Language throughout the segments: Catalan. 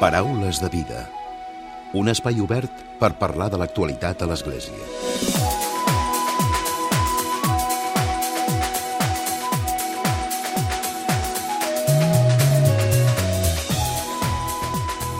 Paraules de vida. Un espai obert per parlar de l'actualitat a l'Església.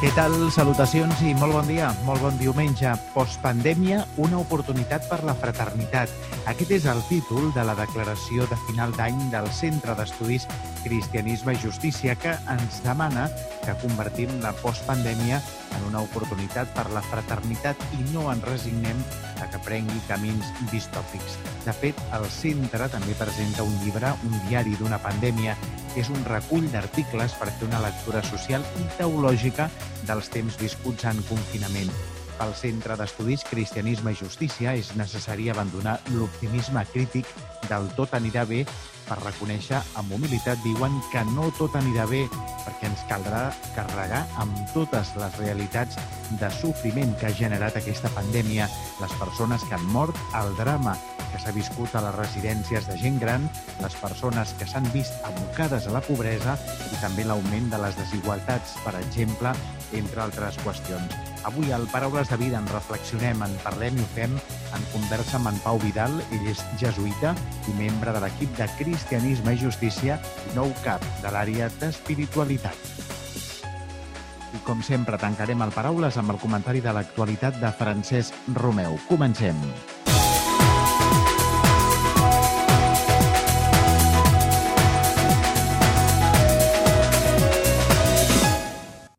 Què tal? Salutacions i molt bon dia, molt bon diumenge. Postpandèmia, una oportunitat per la fraternitat. Aquest és el títol de la declaració de final d'any del Centre d'Estudis Cristianisme i Justícia que ens demana que convertim la postpandèmia en una oportunitat per la fraternitat i no ens resignem a que prengui camins distòpics. De fet, el centre també presenta un llibre, un diari d'una pandèmia, que és un recull d'articles per fer una lectura social i teològica dels temps viscuts en confinament. Pel Centre d'Estudis Cristianisme i Justícia és necessari abandonar l'optimisme crític del tot anirà bé per reconèixer amb humilitat diuen que no tot anirà bé perquè ens caldrà carregar amb totes les realitats de sofriment que ha generat aquesta pandèmia, les persones que han mort, el drama que s'ha viscut a les residències de gent gran, les persones que s'han vist abocades a la pobresa i també l'augment de les desigualtats, per exemple, entre altres qüestions. Avui al Paraules de Vida en reflexionem, en parlem i ho fem en conversa amb en Pau Vidal. Ell és jesuïta i membre de l'equip de Cristianisme i Justícia i nou cap de l'àrea d'espiritualitat. I com sempre, tancarem el Paraules amb el comentari de l'actualitat de Francesc Romeu. Comencem.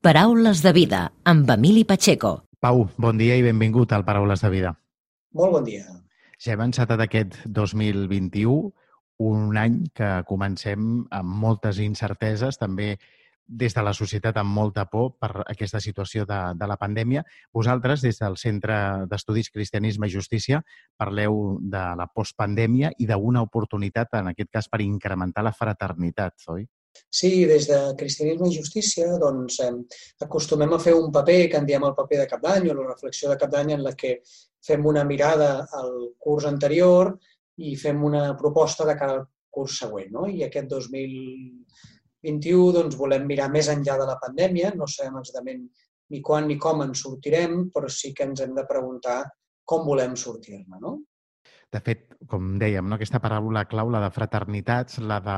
Paraules de vida amb Emili Pacheco. Pau, bon dia i benvingut al Paraules de Vida. Molt bon dia. Ja hem encetat aquest 2021, un any que comencem amb moltes incerteses, també des de la societat amb molta por per aquesta situació de, de la pandèmia. Vosaltres, des del Centre d'Estudis Cristianisme i Justícia, parleu de la postpandèmia i d'una oportunitat, en aquest cas, per incrementar la fraternitat, oi? Sí, des de Cristianisme i Justícia doncs, eh, acostumem a fer un paper que en diem el paper de cap d'any o la reflexió de cap d'any en la que fem una mirada al curs anterior i fem una proposta de cara al curs següent. No? I aquest 2021 doncs, volem mirar més enllà de la pandèmia, no sabem exactament ni quan ni com en sortirem, però sí que ens hem de preguntar com volem sortir-ne. No? De fet, com dèiem, no? aquesta paràbola clau, la de fraternitats, la de...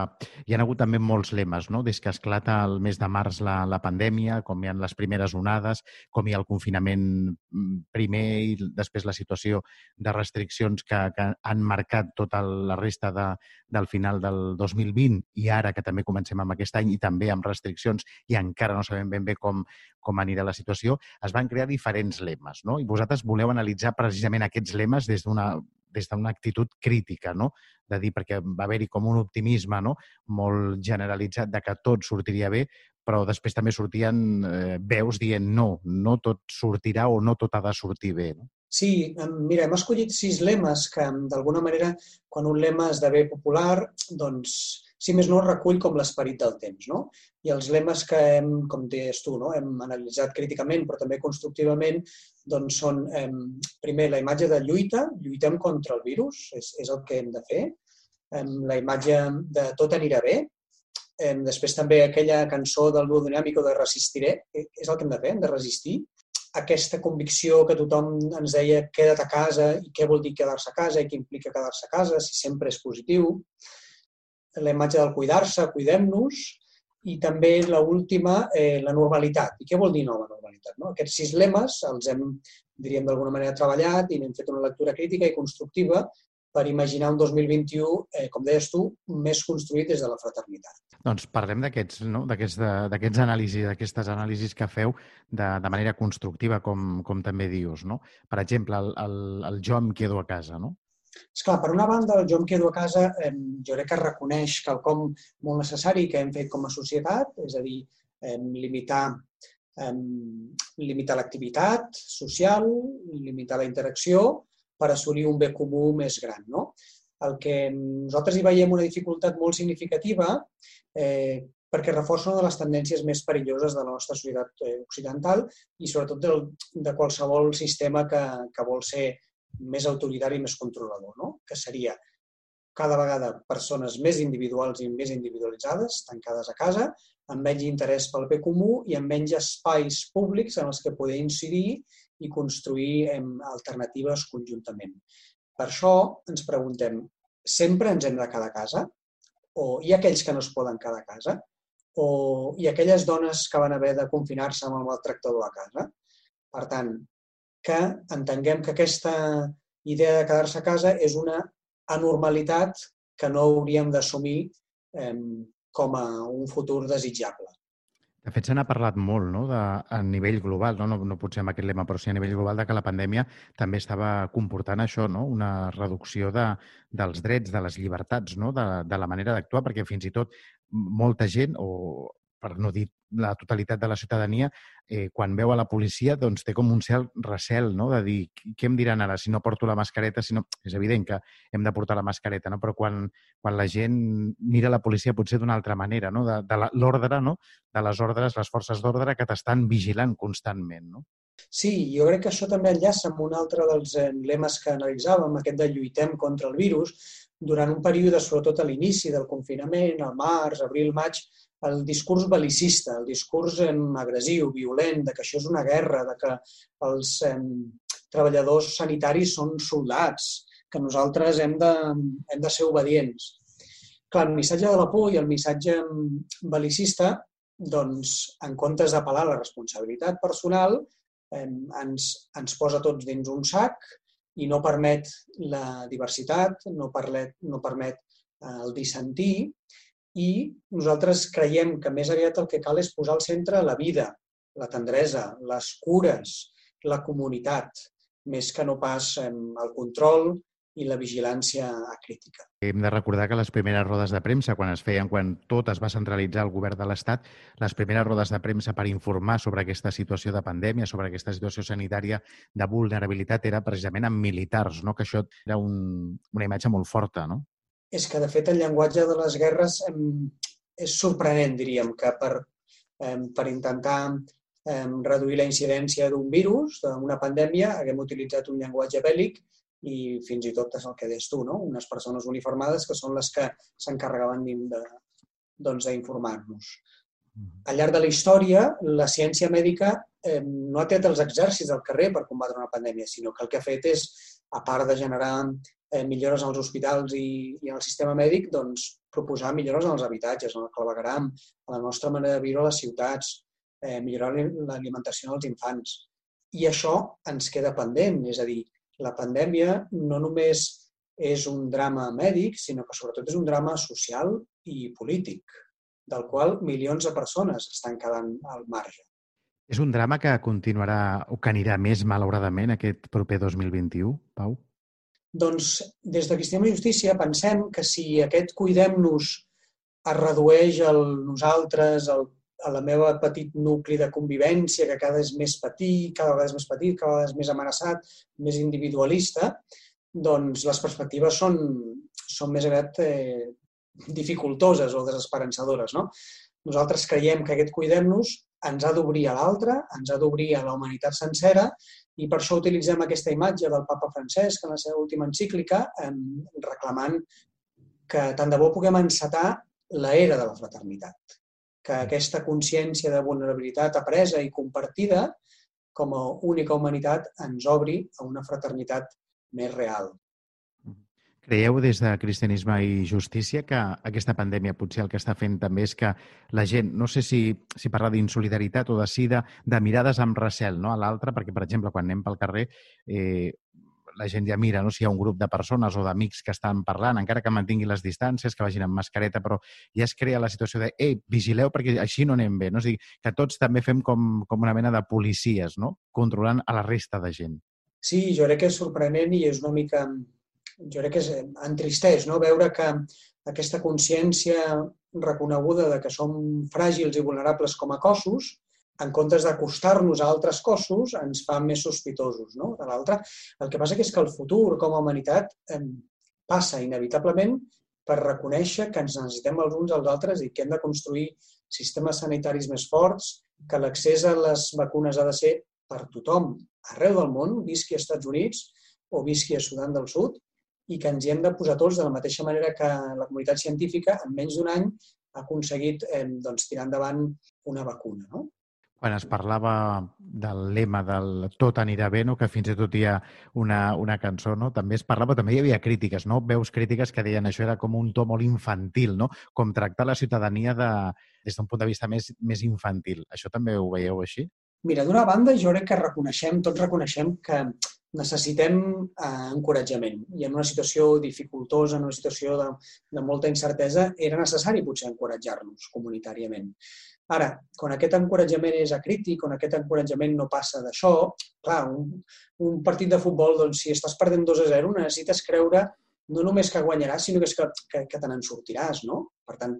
hi ha hagut també molts lemes, no? des que esclata el mes de març la, la pandèmia, com hi ha les primeres onades, com hi ha el confinament mm, primer i després la situació de restriccions que, que han marcat tota la resta de, del final del 2020 i ara que també comencem amb aquest any i també amb restriccions i encara no sabem ben bé com, com anirà la situació, es van crear diferents lemes. No? I vosaltres voleu analitzar precisament aquests lemes des d'una des d'una actitud crítica, no? de dir, perquè va haver-hi com un optimisme no? molt generalitzat de que tot sortiria bé, però després també sortien eh, veus dient no, no tot sortirà o no tot ha de sortir bé. No? Sí, mira, hem escollit sis lemes que, d'alguna manera, quan un lema esdevé popular, doncs si més no, recull com l'esperit del temps. No? I els lemes que hem, com deies tu, no? hem analitzat críticament, però també constructivament, doncs són, eh, primer, la imatge de lluita, lluitem contra el virus, és, és el que hem de fer. Eh, la imatge de tot anirà bé, eh, després també aquella cançó del duo dinàmico de resistiré, és el que hem de fer, hem de resistir. Aquesta convicció que tothom ens deia queda't a casa i què vol dir quedar-se a casa i què implica quedar-se a casa, si sempre és positiu la imatge del cuidar-se, cuidem-nos, i també la última, eh, la normalitat. I què vol dir nova normalitat? No? Aquests sis lemes els hem, diríem, d'alguna manera treballat i n'hem fet una lectura crítica i constructiva per imaginar un 2021, eh, com deies tu, més construït des de la fraternitat. Doncs parlem d'aquests no? d'aquests anàlisis, d'aquestes anàlisis que feu de, de manera constructiva, com, com també dius. No? Per exemple, el, el, el jo em quedo a casa. No? Esclar, per una banda, Jo em quedo a casa eh, jo crec que reconeix quelcom molt necessari que hem fet com a societat, és a dir, eh, limitar, limitar l'activitat social, limitar la interacció per assolir un bé comú més gran. No? El que nosaltres hi veiem una dificultat molt significativa eh, perquè reforça una de les tendències més perilloses de la nostra societat eh, occidental i sobretot del, de qualsevol sistema que, que vol ser més autoritari i més controlador, no? que seria cada vegada persones més individuals i més individualitzades, tancades a casa, amb menys interès pel bé comú i amb menys espais públics en els que poder incidir i construir alternatives conjuntament. Per això ens preguntem, sempre ens hem de quedar a casa? O hi ha aquells que no es poden quedar a casa? O hi ha aquelles dones que van haver de confinar-se amb el maltractador a casa? Per tant, que entenguem que aquesta idea de quedar-se a casa és una anormalitat que no hauríem d'assumir eh, com a un futur desitjable. De fet, se n'ha parlat molt no? de, a nivell global, no? No, no potser amb aquest lema, però sí a nivell global, de que la pandèmia també estava comportant això, no? una reducció de, dels drets, de les llibertats, no? de, de la manera d'actuar, perquè fins i tot molta gent, o per no dir la totalitat de la ciutadania, eh, quan veu a la policia, doncs té com un cel recel, no?, de dir, què em diran ara si no porto la mascareta? Si no... És evident que hem de portar la mascareta, no? Però quan, quan la gent mira la policia potser d'una altra manera, no?, de, de l'ordre, no?, de les ordres, les forces d'ordre que t'estan vigilant constantment, no? Sí, jo crec que això també enllaça amb un altre dels lemes que analitzàvem, aquest de lluitem contra el virus, durant un període, sobretot a l'inici del confinament, al març, abril, maig, el discurs belicista, el discurs eh, agressiu, violent, de que això és una guerra, de que els eh, treballadors sanitaris són soldats, que nosaltres hem de, hem de ser obedients. Clar, el missatge de la por i el missatge belicista, doncs, en comptes d'apel·lar la responsabilitat personal, eh, ens, ens posa tots dins un sac i no permet la diversitat, no, permet, no permet eh, el dissentir i nosaltres creiem que més aviat el que cal és posar al centre la vida, la tendresa, les cures, la comunitat, més que no pas el control i la vigilància crítica. Hem de recordar que les primeres rodes de premsa, quan es feien, quan tot es va centralitzar al govern de l'Estat, les primeres rodes de premsa per informar sobre aquesta situació de pandèmia, sobre aquesta situació sanitària de vulnerabilitat, era precisament amb militars, no? que això era un, una imatge molt forta, no? És que, de fet, el llenguatge de les guerres és sorprenent, diríem, que per, per intentar reduir la incidència d'un virus, d'una pandèmia, haguem utilitzat un llenguatge bèl·lic i fins i tot és el que deies tu, no? unes persones uniformades que són les que s'encarregaven doncs, d'informar-nos. Mm-hmm. Al llarg de la història, la ciència mèdica eh, no ha tret els exèrcits al carrer per combatre una pandèmia, sinó que el que ha fet és, a part de generar eh, millores als hospitals i, i el sistema mèdic, doncs, proposar millores en els habitatges, en el clavegaram, a la nostra manera de viure a les ciutats, eh, millorar l'alimentació dels infants. I això ens queda pendent, és a dir, la pandèmia no només és un drama mèdic, sinó que sobretot és un drama social i polític, del qual milions de persones estan quedant al marge. És un drama que continuarà o que anirà més, malauradament, aquest proper 2021, Pau? Doncs des de Cristianisme i Justícia pensem que si aquest cuidem-nos es redueix al nosaltres, al, a la meva petit nucli de convivència, que cada és més petit, cada vegada és més petit, cada vegada és més amenaçat, més individualista, doncs les perspectives són, són més aviat eh, dificultoses o desesperançadores. No? Nosaltres creiem que aquest cuidem-nos ens ha d'obrir a l'altre, ens ha d'obrir a la humanitat sencera i per això utilitzem aquesta imatge del papa Francesc en la seva última encíclica reclamant que tant de bo puguem encetar l'era de la fraternitat, que aquesta consciència de vulnerabilitat apresa i compartida com a única humanitat ens obri a una fraternitat més real. Creieu des de Cristianisme i Justícia que aquesta pandèmia potser el que està fent també és que la gent, no sé si, si parla d'insolidaritat o de sí, de, de mirades amb recel no, a l'altre, perquè, per exemple, quan anem pel carrer, eh, la gent ja mira no, si hi ha un grup de persones o d'amics que estan parlant, encara que mantinguin les distàncies, que vagin amb mascareta, però ja es crea la situació de ei, vigileu perquè així no anem bé. No? És dir, que tots també fem com, com una mena de policies, no? controlant a la resta de gent. Sí, jo crec que és sorprenent i és una mica jo crec que és, entristeix no? veure que aquesta consciència reconeguda de que som fràgils i vulnerables com a cossos, en comptes d'acostar-nos a altres cossos, ens fa més sospitosos. No? De l'altra, el que passa és que el futur com a humanitat eh, passa inevitablement per reconèixer que ens necessitem els uns als altres i que hem de construir sistemes sanitaris més forts, que l'accés a les vacunes ha de ser per tothom, arreu del món, visqui als Estats Units o visqui a Sudan del Sud, i que ens hi hem de posar tots de la mateixa manera que la comunitat científica en menys d'un any ha aconseguit eh, doncs, tirar endavant una vacuna. No? Quan es parlava del lema del tot anirà bé, no? que fins i tot hi ha una, una cançó, no? també es parlava, també hi havia crítiques, no? veus crítiques que deien això era com un to molt infantil, no? com tractar la ciutadania de, des d'un punt de vista més, més infantil. Això també ho veieu així? Mira, d'una banda, jo crec que reconeixem, tots reconeixem que necessitem eh, encoratjament. I en una situació dificultosa, en una situació de, de molta incertesa, era necessari potser encoratjar-nos comunitàriament. Ara, quan aquest encoratjament és acrític, quan aquest encoratjament no passa d'això, clar, un, un partit de futbol, doncs, si estàs perdent 2 a 0, necessites creure no només que guanyaràs, sinó que, que, que, que te n'en sortiràs, no? Per tant,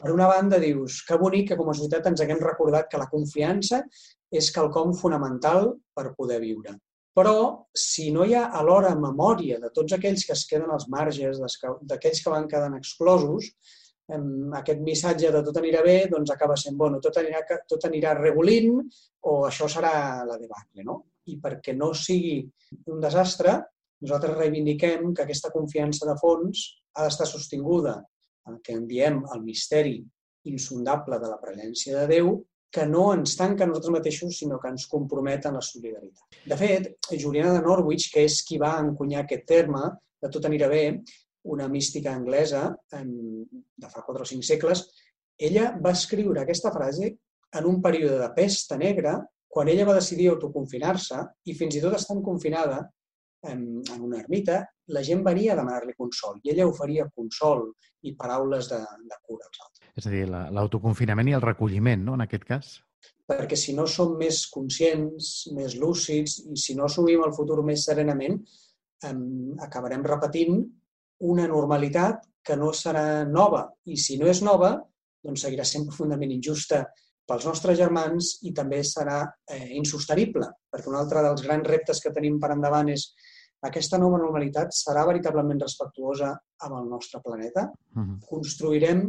per una banda dius, que bonic que com a societat ens haguem recordat que la confiança és quelcom fonamental per poder viure. Però, si no hi ha alhora memòria de tots aquells que es queden als marges, d'aquells que van quedant exclosos, aquest missatge de tot anirà bé, doncs acaba sent, bueno, tot anirà, tot anirà regulint o això serà la debacle, no? I perquè no sigui un desastre, nosaltres reivindiquem que aquesta confiança de fons ha d'estar sostinguda el que en diem el misteri insondable de la presència de Déu, que no ens tanca a nosaltres mateixos, sinó que ens compromet en la solidaritat. De fet, Juliana de Norwich, que és qui va encunyar aquest terme, de tot anirà bé, una mística anglesa de fa 4 o 5 segles, ella va escriure aquesta frase en un període de pesta negra, quan ella va decidir autoconfinar-se i fins i tot estant confinada en, una ermita, la gent venia a demanar-li consol i ella oferia consol i paraules de, de cura als altres. És a dir, l'autoconfinament i el recolliment, no?, en aquest cas? Perquè si no som més conscients, més lúcids i si no assumim el futur més serenament, eh, acabarem repetint una normalitat que no serà nova i si no és nova, doncs seguirà sent profundament injusta pels nostres germans i també serà eh, insostenible, perquè un altre dels grans reptes que tenim per endavant és aquesta nova normalitat serà veritablement respectuosa amb el nostre planeta? Uh -huh. Construirem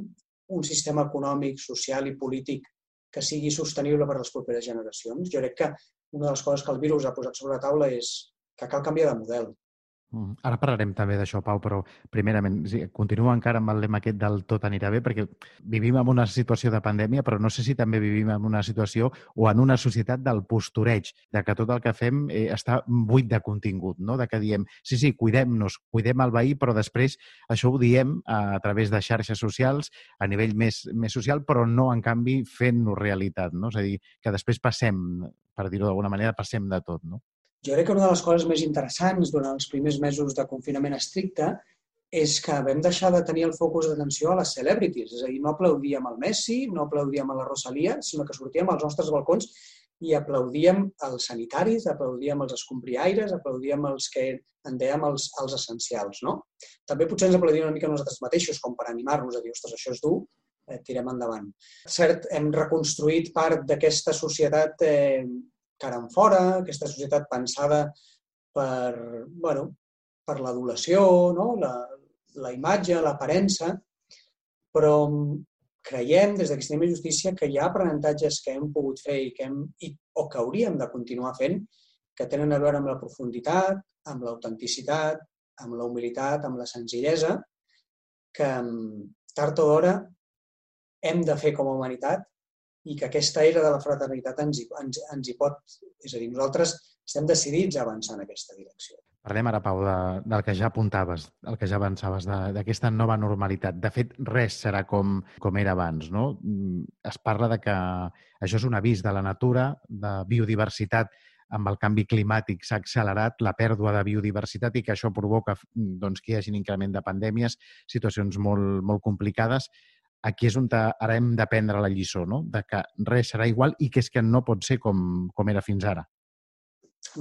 un sistema econòmic, social i polític que sigui sostenible per a les properes generacions? Jo crec que una de les coses que el virus ha posat sobre la taula és que cal canviar de model. Ara parlarem també d'això, Pau, però primerament, continuo encara amb el lema aquest del tot anirà bé, perquè vivim en una situació de pandèmia, però no sé si també vivim en una situació o en una societat del postureig, de que tot el que fem eh, està buit de contingut, no? de que diem, sí, sí, cuidem-nos, cuidem el veí, però després això ho diem a, a través de xarxes socials a nivell més, més social, però no, en canvi, fent-nos realitat. No? És a dir, que després passem, per dir-ho d'alguna manera, passem de tot. No? Jo crec que una de les coses més interessants durant els primers mesos de confinament estricte és que vam deixar de tenir el focus d'atenció a les celebrities. És a dir, no aplaudíem al Messi, no aplaudíem a la Rosalia, sinó que sortíem als nostres balcons i aplaudíem els sanitaris, aplaudíem els escombriaires, aplaudíem els que en dèiem els, els essencials. No? També potser ens aplaudíem una mica nosaltres mateixos, com per animar-nos a dir, ostres, això és dur, eh, tirem endavant. Cert, hem reconstruït part d'aquesta societat eh, cara en fora, aquesta societat pensada per, bueno, per l'adulació, no? la, la imatge, l'aparença, però creiem des d'aquesta de justícia que hi ha aprenentatges que hem pogut fer i que hem, i, o que hauríem de continuar fent que tenen a veure amb la profunditat, amb l'autenticitat, amb la humilitat, amb la senzillesa, que tard o d'hora hem de fer com a humanitat i que aquesta era de la fraternitat ens hi, ens, ens hi pot... És a dir, nosaltres estem decidits a avançar en aquesta direcció. Parlem ara, Pau, de, del que ja apuntaves, el que ja avançaves, d'aquesta nova normalitat. De fet, res serà com, com era abans. No? Mm, es parla de que això és un avís de la natura, de biodiversitat, amb el canvi climàtic s'ha accelerat la pèrdua de biodiversitat i que això provoca doncs, que hi hagi un increment de pandèmies, situacions molt, molt complicades aquí és on ara hem d'aprendre la lliçó, no? de que res serà igual i que és que no pot ser com, com era fins ara.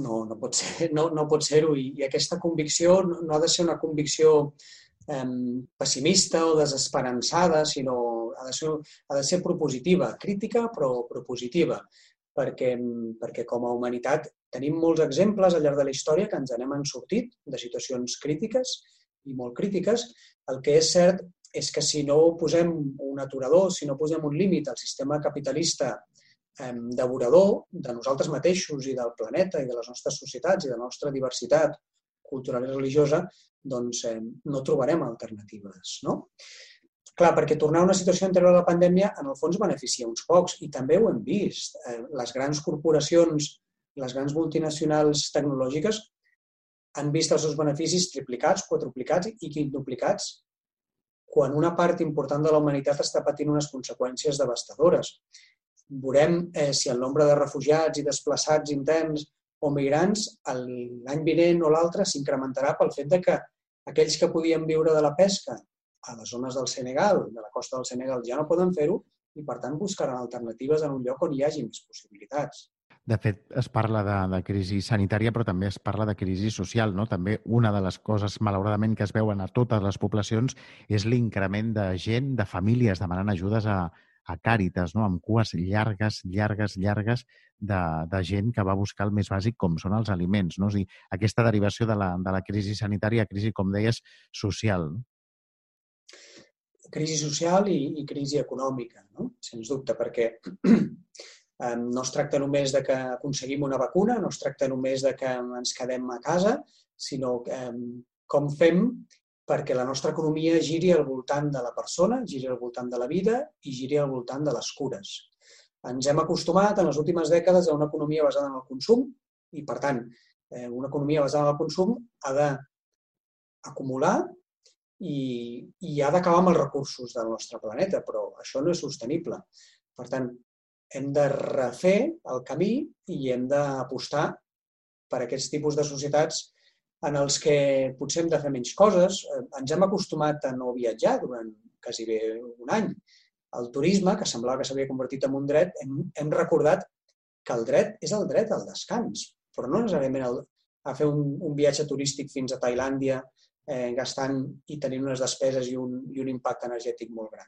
No, no pot ser, no, no pot ser-ho. I, I aquesta convicció no, no ha de ser una convicció eh, pessimista o desesperançada, sinó ha de ser, ha de ser propositiva, crítica però propositiva, perquè, perquè com a humanitat tenim molts exemples al llarg de la història que ens n'hem sortit de situacions crítiques i molt crítiques. El que és cert és que si no posem un aturador, si no posem un límit al sistema capitalista eh, devorador de nosaltres mateixos i del planeta i de les nostres societats i de la nostra diversitat cultural i religiosa, doncs eh, no trobarem alternatives, no? Clar, perquè tornar a una situació anterior a la pandèmia en el fons beneficia uns pocs i també ho hem vist. Eh, les grans corporacions, les grans multinacionals tecnològiques han vist els seus beneficis triplicats, quadruplicats i quintuplicats quan una part important de la humanitat està patint unes conseqüències devastadores. Veurem eh, si el nombre de refugiats i desplaçats interns o migrants l'any vinent o l'altre s'incrementarà pel fet de que aquells que podien viure de la pesca a les zones del Senegal, de la costa del Senegal, ja no poden fer-ho i, per tant, buscaran alternatives en un lloc on hi hagi més possibilitats. De fet, es parla de, de crisi sanitària, però també es parla de crisi social. No? També una de les coses, malauradament, que es veuen a totes les poblacions és l'increment de gent, de famílies demanant ajudes a, a Càritas, no? amb cues llargues, llargues, llargues de, de gent que va buscar el més bàsic com són els aliments. No? O sigui, aquesta derivació de la, de la crisi sanitària a crisi, com deies, social. No? crisi social i, i crisi econòmica, no? sens dubte, perquè no es tracta només de que aconseguim una vacuna, no es tracta només de que ens quedem a casa, sinó com fem perquè la nostra economia giri al voltant de la persona, giri al voltant de la vida i giri al voltant de les cures. Ens hem acostumat en les últimes dècades a una economia basada en el consum i, per tant, eh, una economia basada en el consum ha d'acumular i, i ha d'acabar amb els recursos del nostre planeta, però això no és sostenible. Per tant, hem de refer el camí i hem d'apostar per aquests tipus de societats en els que potser hem de fer menys coses. Ens hem acostumat a no viatjar durant quasi bé un any. El turisme, que semblava que s'havia convertit en un dret, hem, hem recordat que el dret és el dret al descans, però no necessàriament el, a fer un, un viatge turístic fins a Tailàndia eh, gastant i tenint unes despeses i un, i un impacte energètic molt gran.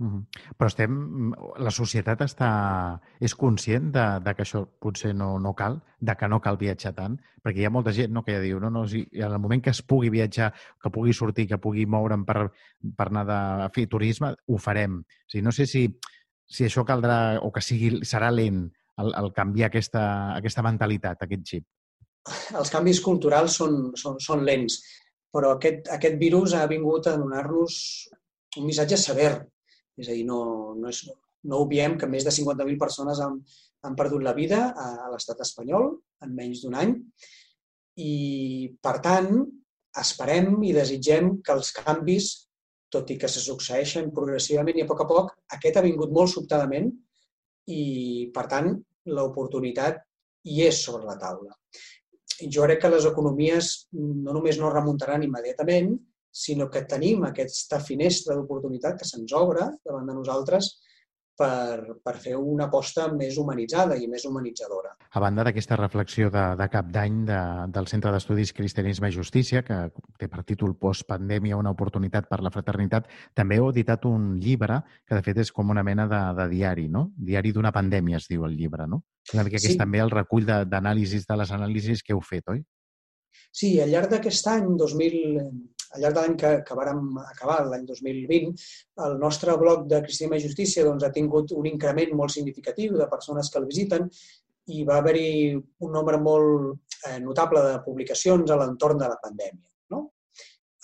Mm -hmm. Però estem, la societat està, és conscient de, de que això potser no, no cal, de que no cal viatjar tant, perquè hi ha molta gent no, que ja diu, no, no, si en el moment que es pugui viatjar, que pugui sortir, que pugui moure'm per, per anar de, fer turisme, ho farem. O sigui, no sé si, si això caldrà o que sigui, serà lent el, el canviar aquesta, aquesta mentalitat, aquest xip. Els canvis culturals són, són, són lents però aquest, aquest virus ha vingut a donar-nos un missatge sever. És a dir, no, no, és, no obviem que més de 50.000 persones han, han perdut la vida a, a l'estat espanyol en menys d'un any. I, per tant, esperem i desitgem que els canvis, tot i que se succeeixen progressivament i a poc a poc, aquest ha vingut molt sobtadament i, per tant, l'oportunitat hi és sobre la taula. Jo crec que les economies no només no remuntaran immediatament, sinó que tenim aquesta finestra d'oportunitat que se'ns obre davant de nosaltres per, per fer una aposta més humanitzada i més humanitzadora. A banda d'aquesta reflexió de, de cap d'any de, del Centre d'Estudis Cristianisme i Justícia, que té per títol Postpandèmia, una oportunitat per la fraternitat, també heu editat un llibre que, de fet, és com una mena de, de diari, no? Diari d'una pandèmia, es diu el llibre, no? Una mica que sí. és també el recull d'anàlisis de, de les anàlisis que heu fet, oi? Sí, al llarg d'aquest any, 2000, al llarg de l'any que, que vàrem acabar, l'any 2020, el nostre blog de Cristianisme i Justícia doncs, ha tingut un increment molt significatiu de persones que el visiten i va haver-hi un nombre molt eh, notable de publicacions a l'entorn de la pandèmia. No?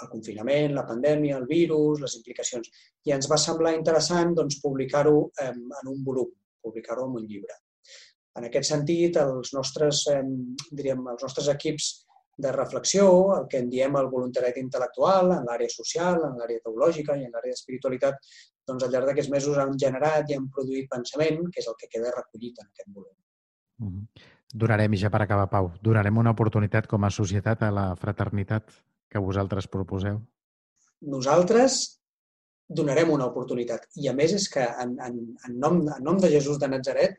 El confinament, la pandèmia, el virus, les implicacions. I ens va semblar interessant doncs, publicar-ho eh, en un volum, publicar-ho en un llibre. En aquest sentit, els nostres, eh, diríem, els nostres equips de reflexió, el que en diem el voluntariat intel·lectual, en l'àrea social, en l'àrea teològica i en l'àrea d'espiritualitat, doncs al llarg d'aquests mesos han generat i han produït pensament, que és el que queda recollit en aquest volum. Mm -hmm. Donarem, i ja per acabar, Pau, donarem una oportunitat com a societat a la fraternitat que vosaltres proposeu? Nosaltres donarem una oportunitat. I a més és que en, en, en, nom, en nom de Jesús de Nazaret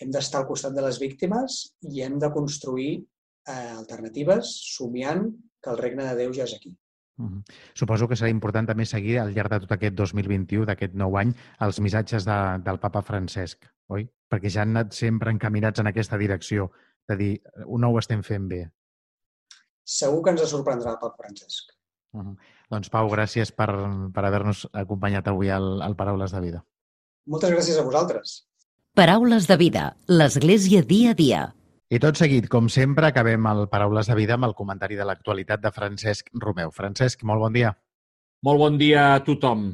hem d'estar al costat de les víctimes i hem de construir eh, alternatives, somiant que el regne de Déu ja és aquí. Uh -huh. Suposo que serà important també seguir al llarg de tot aquest 2021, d'aquest nou any, els missatges de, del papa Francesc, oi? Perquè ja han anat sempre encaminats en aquesta direcció, de dir, no ho estem fent bé. Segur que ens sorprendrà el papa Francesc. Uh -huh. Doncs, Pau, gràcies per, per haver-nos acompanyat avui al, al Paraules de Vida. Moltes gràcies a vosaltres. Paraules de Vida, l'Església dia a dia I tot seguit, com sempre, acabem el Paraules de Vida amb el comentari de l'actualitat de Francesc Romeu. Francesc, molt bon dia. Molt bon dia a tothom.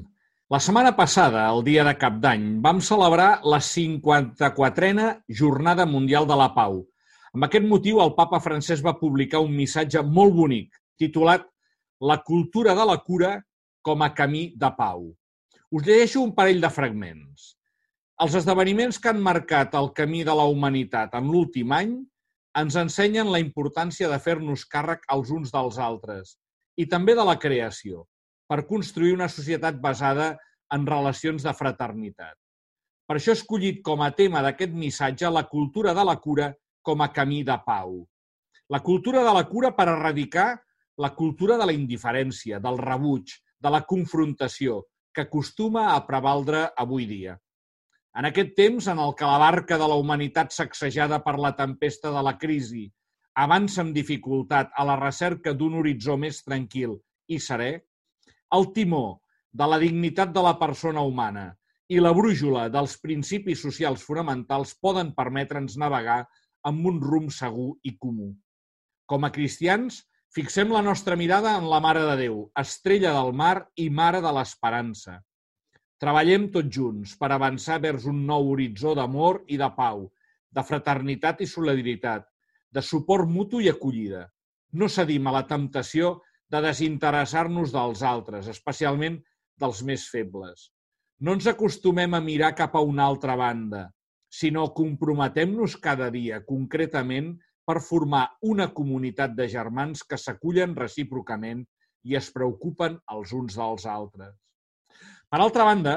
La setmana passada, el dia de Cap d'Any, vam celebrar la 54a Jornada Mundial de la Pau. Amb aquest motiu, el papa francès va publicar un missatge molt bonic, titulat La cultura de la cura com a camí de pau. Us llegeixo un parell de fragments. Els esdeveniments que han marcat el camí de la humanitat en l'últim any ens ensenyen la importància de fer-nos càrrec els uns dels altres i també de la creació, per construir una societat basada en relacions de fraternitat. Per això he escollit com a tema d'aquest missatge la cultura de la cura com a camí de pau. La cultura de la cura per erradicar la cultura de la indiferència, del rebuig, de la confrontació, que acostuma a prevaldre avui dia. En aquest temps en el que la barca de la humanitat sacsejada per la tempesta de la crisi avança amb dificultat a la recerca d'un horitzó més tranquil i serè, el timó de la dignitat de la persona humana i la brújula dels principis socials fonamentals poden permetre'ns navegar amb un rumb segur i comú. Com a cristians, Fixem la nostra mirada en la Mare de Déu, estrella del mar i Mare de l'Esperança. Treballem tots junts per avançar vers un nou horitzó d'amor i de pau, de fraternitat i solidaritat, de suport mutu i acollida. No cedim a la temptació de desinteressar-nos dels altres, especialment dels més febles. No ens acostumem a mirar cap a una altra banda, sinó comprometem-nos cada dia, concretament, per formar una comunitat de germans que s'acullen recíprocament i es preocupen els uns dels altres. Per altra banda,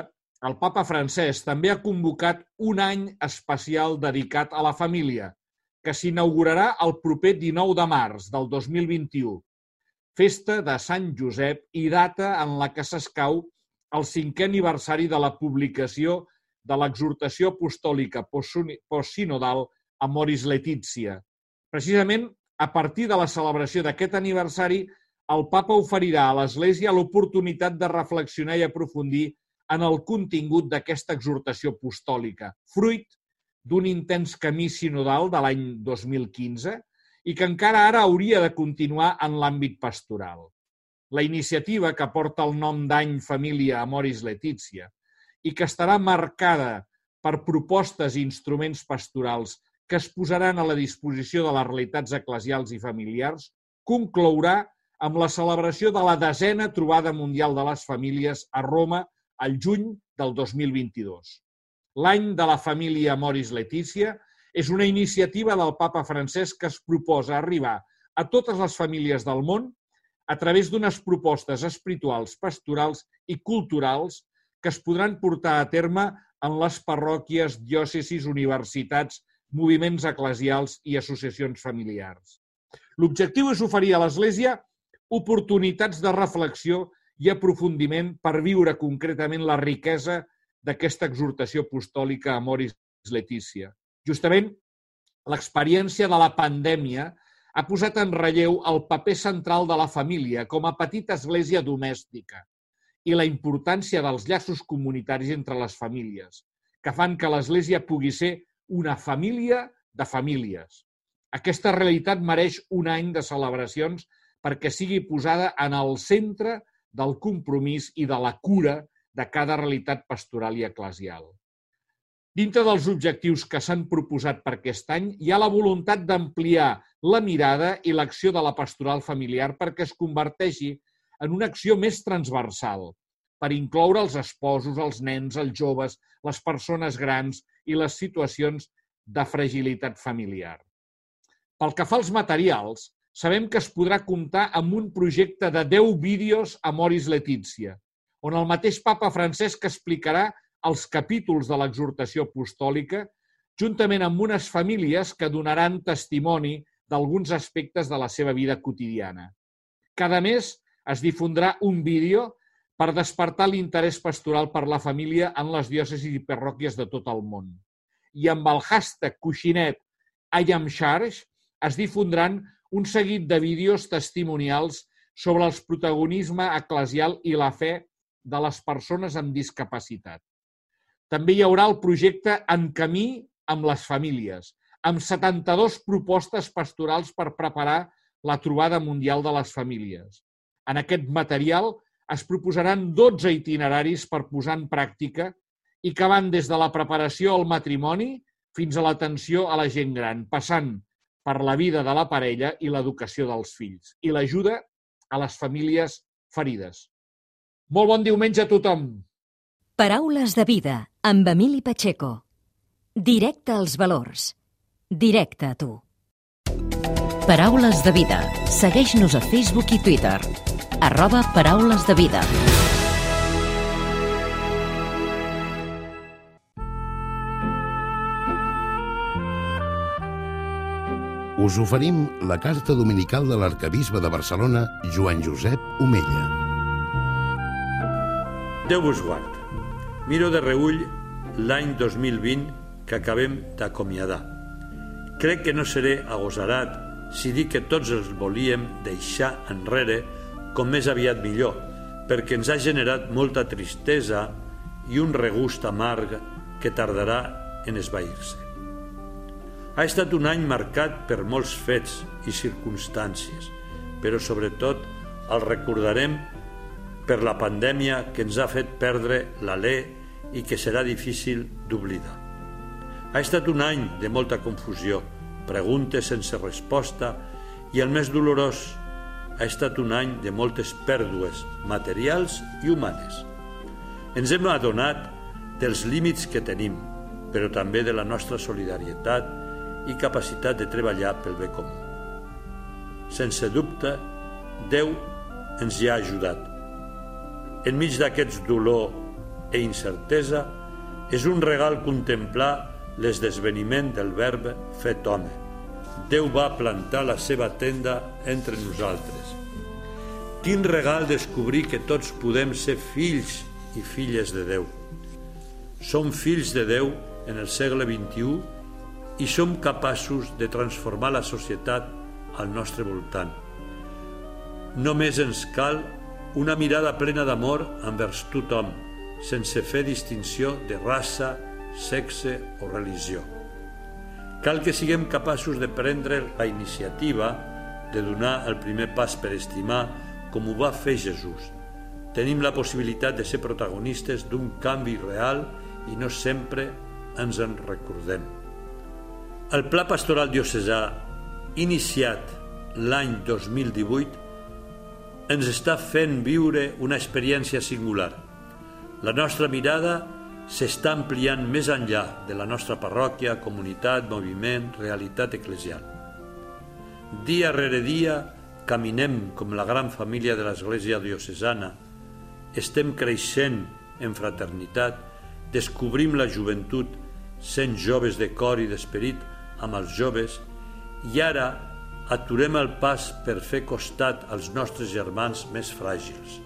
el papa francès també ha convocat un any especial dedicat a la família, que s'inaugurarà el proper 19 de març del 2021, festa de Sant Josep i data en la que s'escau el cinquè aniversari de la publicació de l'exhortació apostòlica postsinodal Amoris Letizia, Precisament, a partir de la celebració d'aquest aniversari, el papa oferirà a l'Església l'oportunitat de reflexionar i aprofundir en el contingut d'aquesta exhortació apostòlica, fruit d'un intens camí sinodal de l'any 2015 i que encara ara hauria de continuar en l'àmbit pastoral. La iniciativa, que porta el nom d'any Família Amoris Letizia i que estarà marcada per propostes i instruments pastorals que es posaran a la disposició de les realitats eclesials i familiars, conclourà amb la celebració de la desena trobada mundial de les famílies a Roma al juny del 2022. L'any de la família Moris Letícia és una iniciativa del papa francès que es proposa arribar a totes les famílies del món a través d'unes propostes espirituals, pastorals i culturals que es podran portar a terme en les parròquies, diòcesis, universitats, moviments eclesials i associacions familiars. L'objectiu és oferir a l'Església oportunitats de reflexió i aprofundiment per viure concretament la riquesa d'aquesta exhortació apostòlica a Moris Letícia. Justament, l'experiència de la pandèmia ha posat en relleu el paper central de la família com a petita església domèstica i la importància dels llaços comunitaris entre les famílies, que fan que l'església pugui ser una família de famílies. Aquesta realitat mereix un any de celebracions perquè sigui posada en el centre del compromís i de la cura de cada realitat pastoral i eclesial. Dintre dels objectius que s'han proposat per aquest any, hi ha la voluntat d'ampliar la mirada i l'acció de la pastoral familiar perquè es converteixi en una acció més transversal, per incloure els esposos, els nens, els joves, les persones grans i les situacions de fragilitat familiar. Pel que fa als materials, sabem que es podrà comptar amb un projecte de 10 vídeos a Moris Letícia, on el mateix papa Francesc explicarà els capítols de l'exhortació apostòlica, juntament amb unes famílies que donaran testimoni d'alguns aspectes de la seva vida quotidiana. Cada mes es difondrà un vídeo per despertar l'interès pastoral per la família en les diòcesis i parròquies de tot el món. I amb el hashtag coixinet I am Charge es difondran un seguit de vídeos testimonials sobre el protagonisme eclesial i la fe de les persones amb discapacitat. També hi haurà el projecte En camí amb les famílies, amb 72 propostes pastorals per preparar la trobada mundial de les famílies. En aquest material es proposaran 12 itineraris per posar en pràctica i que van des de la preparació al matrimoni fins a l'atenció a la gent gran, passant per la vida de la parella i l'educació dels fills i l'ajuda a les famílies ferides. Molt bon diumenge a tothom! Paraules de vida amb Emili Pacheco. Directe als valors. Directe a tu. Paraules de vida. Segueix-nos a Facebook i Twitter. Arroba Paraules de vida. Us oferim la carta dominical de l'arcabisbe de Barcelona, Joan Josep Omella. Déu vos guard. Miro de reull l'any 2020 que acabem d'acomiadar. Crec que no seré agosarat si dic que tots els volíem deixar enrere com més aviat millor, perquè ens ha generat molta tristesa i un regust amarg que tardarà en esvair-se. Ha estat un any marcat per molts fets i circumstàncies, però sobretot el recordarem per la pandèmia que ens ha fet perdre l'alè i que serà difícil d'oblidar. Ha estat un any de molta confusió, preguntes sense resposta i el més dolorós ha estat un any de moltes pèrdues materials i humanes. Ens hem adonat dels límits que tenim, però també de la nostra solidaritat i capacitat de treballar pel bé comú. Sense dubte, Déu ens hi ha ajudat. Enmig d'aquests dolor i incertesa, és un regal contemplar l'esdeveniment del verbe fet home. Déu va plantar la seva tenda entre nosaltres. Quin regal descobrir que tots podem ser fills i filles de Déu. Som fills de Déu en el segle XXI i som capaços de transformar la societat al nostre voltant. Només ens cal una mirada plena d'amor envers tothom, sense fer distinció de raça, sexe o religió. Cal que siguem capaços de prendre la iniciativa de donar el primer pas per estimar com ho va fer Jesús. Tenim la possibilitat de ser protagonistes d'un canvi real i no sempre ens en recordem. El Pla Pastoral Diocesà, iniciat l'any 2018, ens està fent viure una experiència singular. La nostra mirada s'està ampliant més enllà de la nostra parròquia, comunitat, moviment, realitat eclesial. Dia rere dia caminem com la gran família de l'Església diocesana, estem creixent en fraternitat, descobrim la joventut, sent joves de cor i d'esperit, amb els joves i ara aturem el pas per fer costat als nostres germans més fràgils.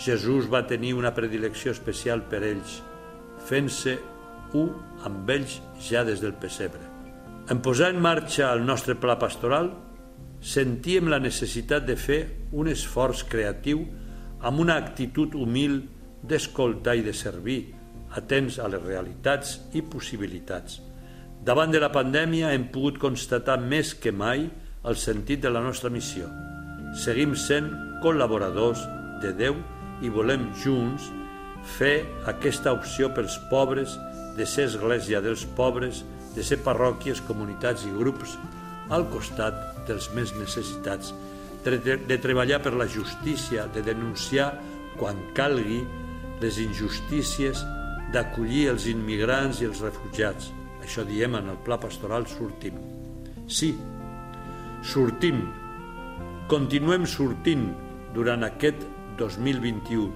Jesús va tenir una predilecció especial per ells, fent-se un amb ells ja des del pessebre. En posar en marxa el nostre pla pastoral, sentíem la necessitat de fer un esforç creatiu amb una actitud humil d'escoltar i de servir, atents a les realitats i possibilitats – Davant de la pandèmia hem pogut constatar més que mai el sentit de la nostra missió. Seguim sent col·laboradors de Déu i volem junts fer aquesta opció pels pobres, de ser església dels pobres, de ser parròquies, comunitats i grups al costat dels més necessitats, de, de, treballar per la justícia, de denunciar quan calgui les injustícies, d'acollir els immigrants i els refugiats, això diem en el pla pastoral sortim. Sí, sortim, continuem sortint durant aquest 2021.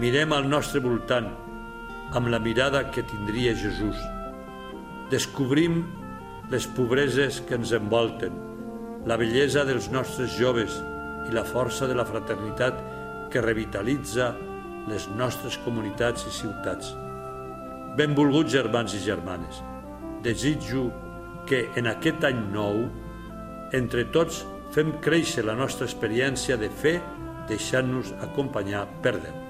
Mirem al nostre voltant amb la mirada que tindria Jesús. Descobrim les pobreses que ens envolten, la bellesa dels nostres joves i la força de la fraternitat que revitalitza les nostres comunitats i ciutats. Benvolguts germans i germanes, desitjo que en aquest any nou, entre tots, fem créixer la nostra experiència de fe deixant-nos acompanyar per Déu.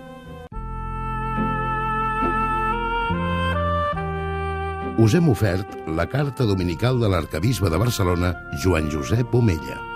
us hem ofert la carta dominical de l'arcabisbe de Barcelona, Joan Josep Omella.